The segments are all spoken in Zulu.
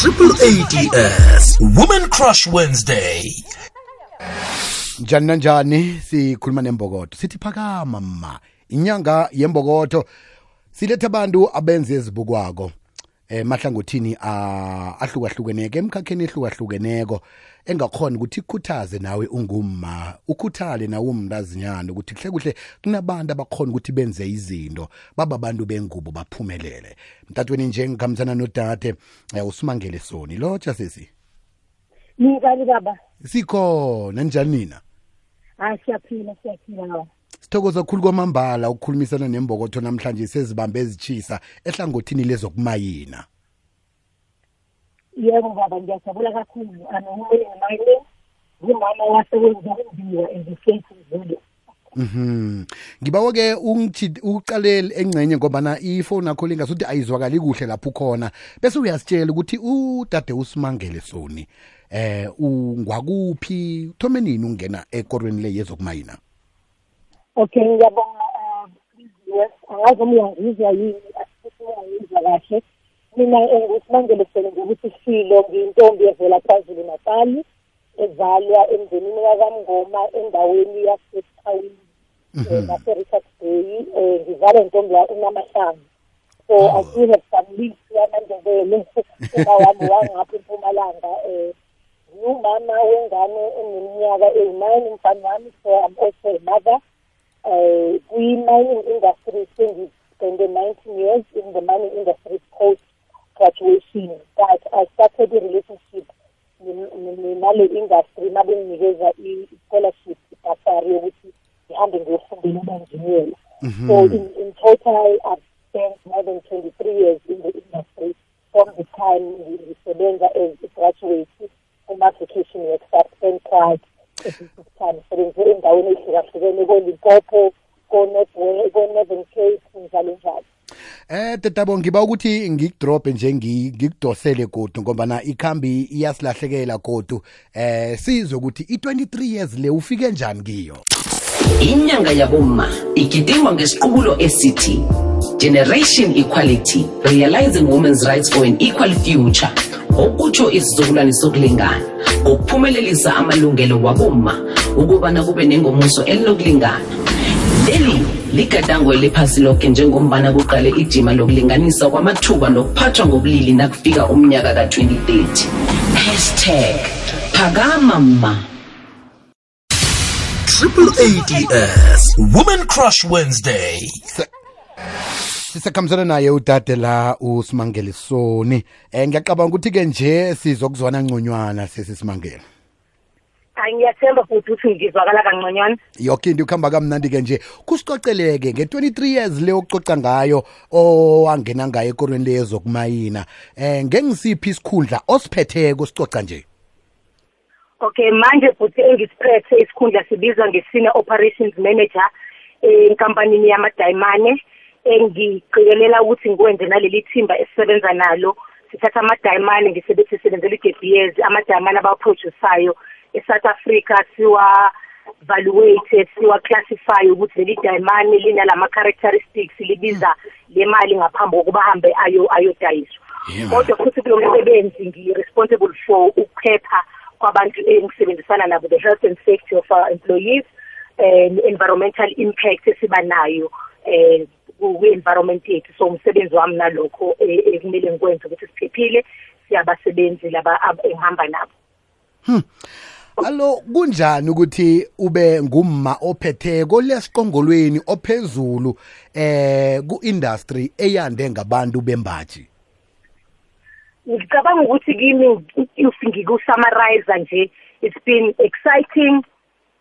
Triple ADS Woman Crush Wednesday. njani nanjani? Sikhuluma nembokodo sithi phakama mma. Inyanga yembokotho silethe abantu abenze ezibukwako eh mahlangothini ah, ahlukahlukeneke emkhakheni ehlukahlukeneko engakhona ukuthi ikhuthaze nawe ungumma ukhuthale nawe umntazinyana ukuthi kuhle kuhle kunabantu abakhona ukuthi benze izinto baba abantu bengubo baphumelele mtatweni nje ngikhambisana nodade eh, usimangele soni lotsha sesi Nikani baba? sikhona njani nina Ah siyaphila siyaphila baba. Sithokoza kakhulu kwamambala ukukhulumisana nembokotho namhlanje sezibambe ezichisa ehlangothini lezokumayina Yebo baba ngiyajabula kakhulu. Anohumele ngemali. Ngumama wasebenza umbiwa ezifethi zulu. Mhm. Ngibawa ke ungithi uqalele engcenye ngoba na ifone yakho lingasuthi ayizwakali kuhle lapho khona bese uyasitshela ukuthi udade usimangele soni eh ungwakuphi uthome nini ungena ekorweni le yezokumayina Okay ngiyabonga ah, Liziwe. Angazi uma uyangizwa yini asithi uyangizwa kahle. Mina engisimangele sele ngokuthi silo ngiyintombi evela KwaZulu Natal ezalwa emndenini kaMngoma endaweni yaseThawini. ngase Richards Bay eh ngizalwa intombi uNamahlangu so I do have some links yamandebele uma wami wangapha eMpumalanga eh ngumama wengane eneminyaka eyi-nine umfana wami so I'm also a mother uh, kwi-mining industry sengispende 19 years in the mining industry post graduation but I started a relationship ne- ne- ne- nale industry mabenginikeza i-scholarship ibhasari yokuthi ngihambe ngiyofundela uba-engineer so in, in total I've spent more than 23 years in the industry from the time ngisebenza as a graduate kuma-application works I've spent quite a bit of time sebenze endaweni ehlukahlukene ko-Limpopo ko-Northern Cape njalo njalo Eh tetabo ngiba ukuthi ngikudrop nje ngi- ngikudosele godu ngoba na ikhambi iyasilahlekela godu. Eh sizwe ukuthi i23 years le ufike njani kiyo? Inyanga yabomma igidingwa ngesiqubulo esithi generation equality realizing women's rights for an equal future okutsho isizukulwane sokulingana ngokuphumelelisa amalungelo wabomma ukubana kube nengomuso elinokulingana leli ligadango eliphasi lonke njengombana kuqale ijima lokulinganisa kwamathuba nokuphathwa ngobulili nakufika umnyaka ka-2030 hashtag phakama ma Triple ADS Women Crush Wednesday. Sisakhambisana naye udade la usimangele soni. Eh ngiyacabanga ukuthi ke nje sizokuzwana ngconywana sesisimangele. Hayi ngiyathemba futhi ukuthi ngizwakala kangconywana. Yonke into ukuhamba kamnandi ke nje. Kusicoceleke nge-23 years le ococa ngayo owangena ngayo ekorweni leyezokumayina eh ngengisiphi isikhundla osiphetheko sicoca nje? Okay manje futhi engisiphethe isikhundla sibizwa nge-senior operations manager enkampanini yamadayimane engiqikelela ukuthi ngikwenze naleli thimba esisebenza nalo. Sithatha amadayimane ngisebenzisebenzela i-j amadayimane abawaprodusayo e-south africa siwa valuate siwa-classify ukuthi leli dayimane linalama-characteristics libiza le mali ngaphambi kokuba hambe ayo ayodayiswa. Kodwa futhi kulo msebenzi ngi-responsible for ukuphepha kwabantu engisebenzisana nabo the health and safety of our employees and environmental impact esiba nayo eh kwi-environment yethu. So umsebenzi wami nalokho eh, ekumele ngikwenze ukuthi siphephile siyabasebenzi laba ab- engihamba nabo. Alo kunjani ukuthi ube ngumma ophetheko lesiqongolweni ophezulu eh ku-industry eyande ngabantu bembaji? Ngicabanga ukuthi kimi if ngiku-summarize nje it's been exciting.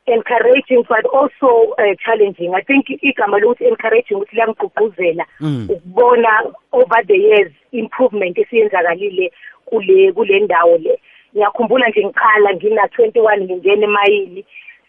Encouraging but also uh, challenging. I think igama lokuthi encouraging ukuthi liyangigqugquzela ukubona over the years improvement esiyenzakalile kule kule ndawo le. Ngiyakhumbula nje ngiqala ngina 21 ngingena emayini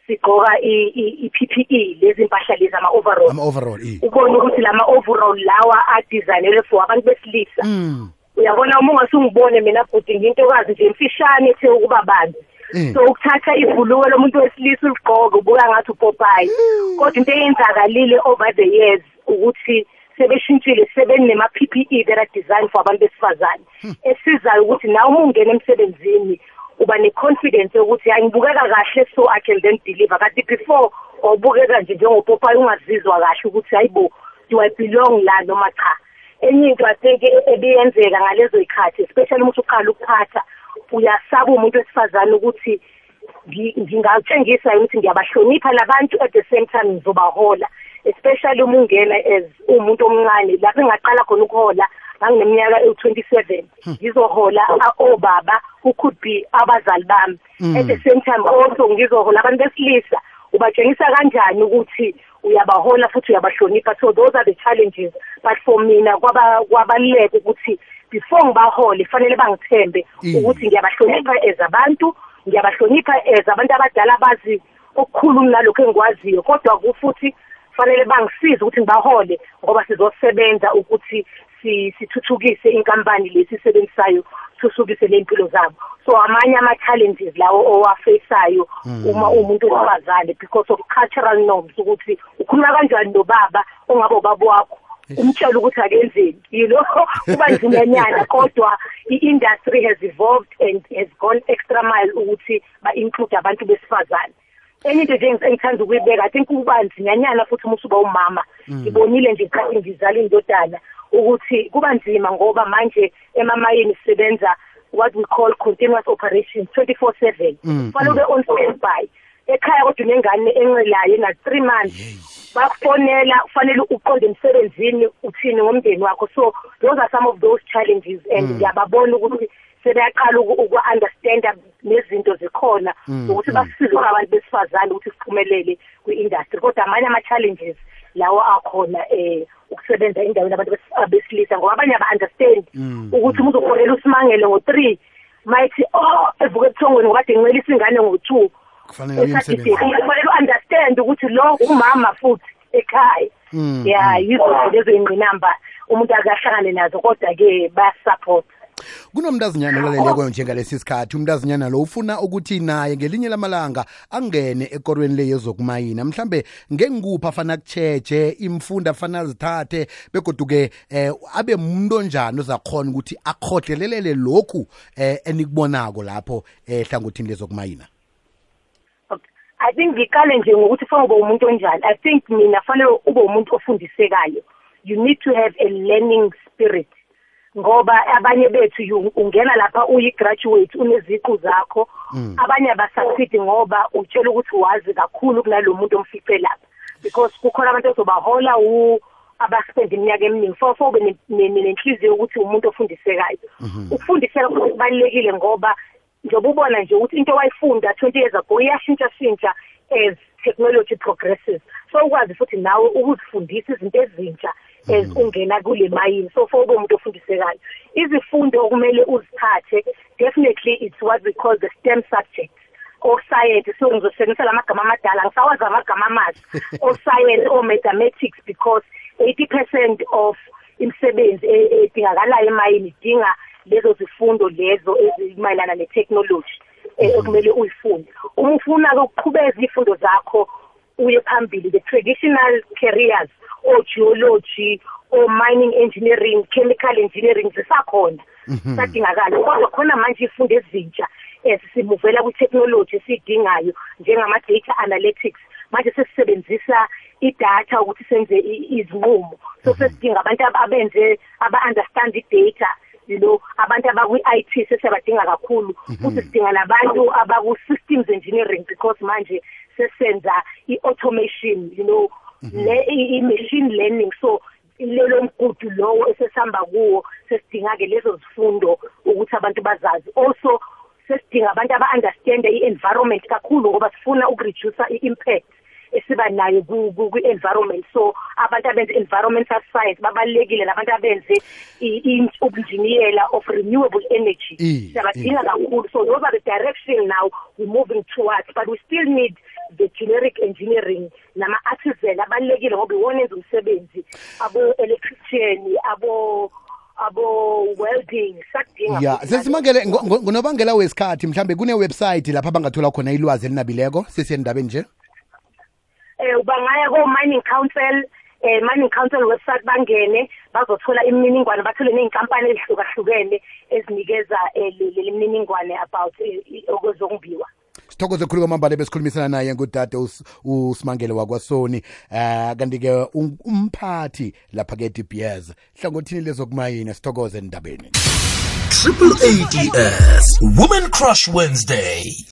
sigqoka i-PPE lezi impahla lezi ama overall ama-overall. I ubone ukuthi lama overall lawa adesignelwe for abantu besilisa. Mm. uyabona uma ungasungibone mina bhuti ngintokazi nje mfishane ethe ukuba banzi. Mm. So ukuthatha ibhuluko lomuntu wesilisa uligqoke ubuka ngathi upopayi kodwa into eyenzakalile over the years ukuthi sebeshintshile sebenema-ppe that are designed for abantu besifazane. Esizayo ukuthi nawe uma ungena emsebenzini uba ne-confidence yokuthi hayi ngibukeka kahle so i can then deliver. Kanti before wawubukeka nje njengopopayi ungazizwa kahle ukuthi hayi bo do i belong la noma cha? Enye into i think e- ebiyenzeka ngalezo yikhathi especially uma usuqala ukuphatha uyasaba umuntu wesifazane ukuthi ngi- ngingatshengisa ukuthi ngiyabahlonipha labantu at the same time ngizobahola especially uma ungena as umuntu omncane lapho engaqala khona ukuhola ngangineminyaka ewu-twenty seven ngizohola obaba who could be abazali bami. At the same time also ngizohola abantu besilisa ubatshengisa kanjani ukuthi uyabahola futhi uyabahlonipha? So those are the challenges. But for mina kwaba kwabaluleka ukuthi before ngibahole fanele bangithembe Mm. ukuthi ngiyabahlonipha as abantu ngiyabahlonipha as abantu abadala abazi okukhulu kunalokho engikwaziyo kodwa ku- futhi fanele bangisize ukuthi ngibahole ngoba sizosebenza ukuthi si- sithuthukise inkampani lesisebenzisayo thuthukise lempilo zabo. So amanye ama-challenges lawo owafesayo uma umuntu wabazali because of cultural norms ukuthi ukhuluma kanjani nobaba ongabe ubaba wakho. Umtshela ukuthi akenzeni you know kuba nzinyanyana kodwa i-industry has evolved and has gone extra mile ukuthi ba-include abantu besifazane. Enye into nje engithanda ukuyibeka i think kuba nzinyanyana futhi uma usuba umama ngibonile nje ngesikhathi ngizala indodana ukuthi kuba nzima ngoba manje emamayini sisebenza what we call continuous operations 24/7 fanele ube on standby. Ekhaya kodwa unengane encelayo ena 3 months. Bakufonela kufanele uqonde emsebenzini uthini ngomndeni wakho. So those are some of those challenges and ngiyababona ukuthi sebeyaqala uku- uku-understanda nezinto zikhona. Ukuthi basize abantu besifazane ukuthi siphumelele kwi-industry kodwa amanye ama-challenges lawo akhona um ukusebenza endaweni abantu bes- abesilisa ngoba abanye aba-understand ukuthi umuntu ukhonela usimangele ngo-three mayithi oh evuka ebuthongweni ngoba ade ngincela isingane ngo-two. Kufanele uye emsebenzini esadidini kufanele u-understand ukuthi lo umama futhi ekhaya. Ya yizo lezo ingqinamba umuntu akahlangane nazo kodwa-ke bayasupport kunomntazinyana olaleleko njengalesi sikhathi umntazinyana lo ufuna ukuthi naye ngelinye lamalanga angene ekorweni le yezokumayina. Mhlambe ngengikuphi afana akutsheje imfundo afana azithathe begoduke eh abe umuntu onjani ozakhona ukuthi akhohlelelele lokhu eh enikubonako lapho eh hlangothini lezokumayina? Okay. I think ngiqale nje ngokuthi fanele ube umuntu onjani. I think mina fanele ube umuntu ofundisekayo. You need to have a learning spirit. Ngoba abanye bethu you- ungena lapha uyi-graduate uneziqu zakho abanye abasucceed ngoba utshela ukuthi wazi kakhulu kunalo muntu omfice lapha because kukhona abantu ozobahola u abaspend iminyaka eminingi so so ube ne- ne- ne- nenhliziyo yokuthi umuntu ofundisekayo ukufundiseka futhi kubalulekile ngoba njengoba ubona nje ukuthi into wayifunda 20 years ago iyashintsha-shintsha as technology progresses. So ukwazi futhi nawe ukuzifundisa izinto ezintsha as ungena kule mayini so for umuntu ofundisekayo. Izifundo okumele uzithathe definitely it's what we call the stem subjects. Oscience so ngizosebenzisa lamagama amadala ngisawazi amagama amazi. Oscience o-mathematics because 80 percent of imisebenzi e- edingakalayo emayini idinga lezo zifundo lezo ezimayelana ne-technology eh, okumele uyifunde uma ufuna-ke ukuqhubeza iy'fundo zakho uye phambili the traditional careers o-geology o-mining engineering chemical engineering zisakhona. Sadingakala kodwa khona manje ifundo ezintsha ezisimuvela kwi-technology esiyidingayo njengama-data analytics. Manje sesisebenzisa idatha ukuthi senze i- izinqumo. So sesidinga abantu ab- abenze aba-understand i-data. Know abantu abakwi-IT sesiyabadinga kakhulu. Futhi sidinga nabantu abaku-systems engineering because manje sesenza i-automation you know le i- i-machine learning. So lelo mgudu lowo esesihamba kuwo sesidinga-ke lezo zifundo ukuthi abantu bazazi. Also sesidinga abantu aba-understande i-environment kakhulu ngoba sifuna ukureduce i-impact. Esiba nayo ku- ku- kwi-environment so abantu abenze environmental science babalulekile nabantu abenze i- i- ubunjiniyela of renewable energy. I- siyabadinga kakhulu. So those are the direction now we're moving towards but we still need the generic engineering nama-artisan abalulekile ngoba iwona enza umsebenzi. Abo-electrician abo abo welding sakudinga ya futhi sesimangele ngo- ngo- ngonobangela wesikhathi mhlambe kune-website lapha bangathola khona ilwazi elinabileko sesiyendabeni nje? Eh ubangaya ko mining council eh Money Council website bangene bazothola imininingwane bathole neyinkampani ezihlukahlukene ezinikeza eh, le- le imininingwane about eh, i- okwezongibiwa sithokoze khulu kwamambala besikhulumisana naye ngudade us- usimangele wakwasoni. Um kanti-ke um- umphathi lapha ke dbs hlangothini lezokumayini sithokoze endabeni. Triple ADS Women Crush Wednesday.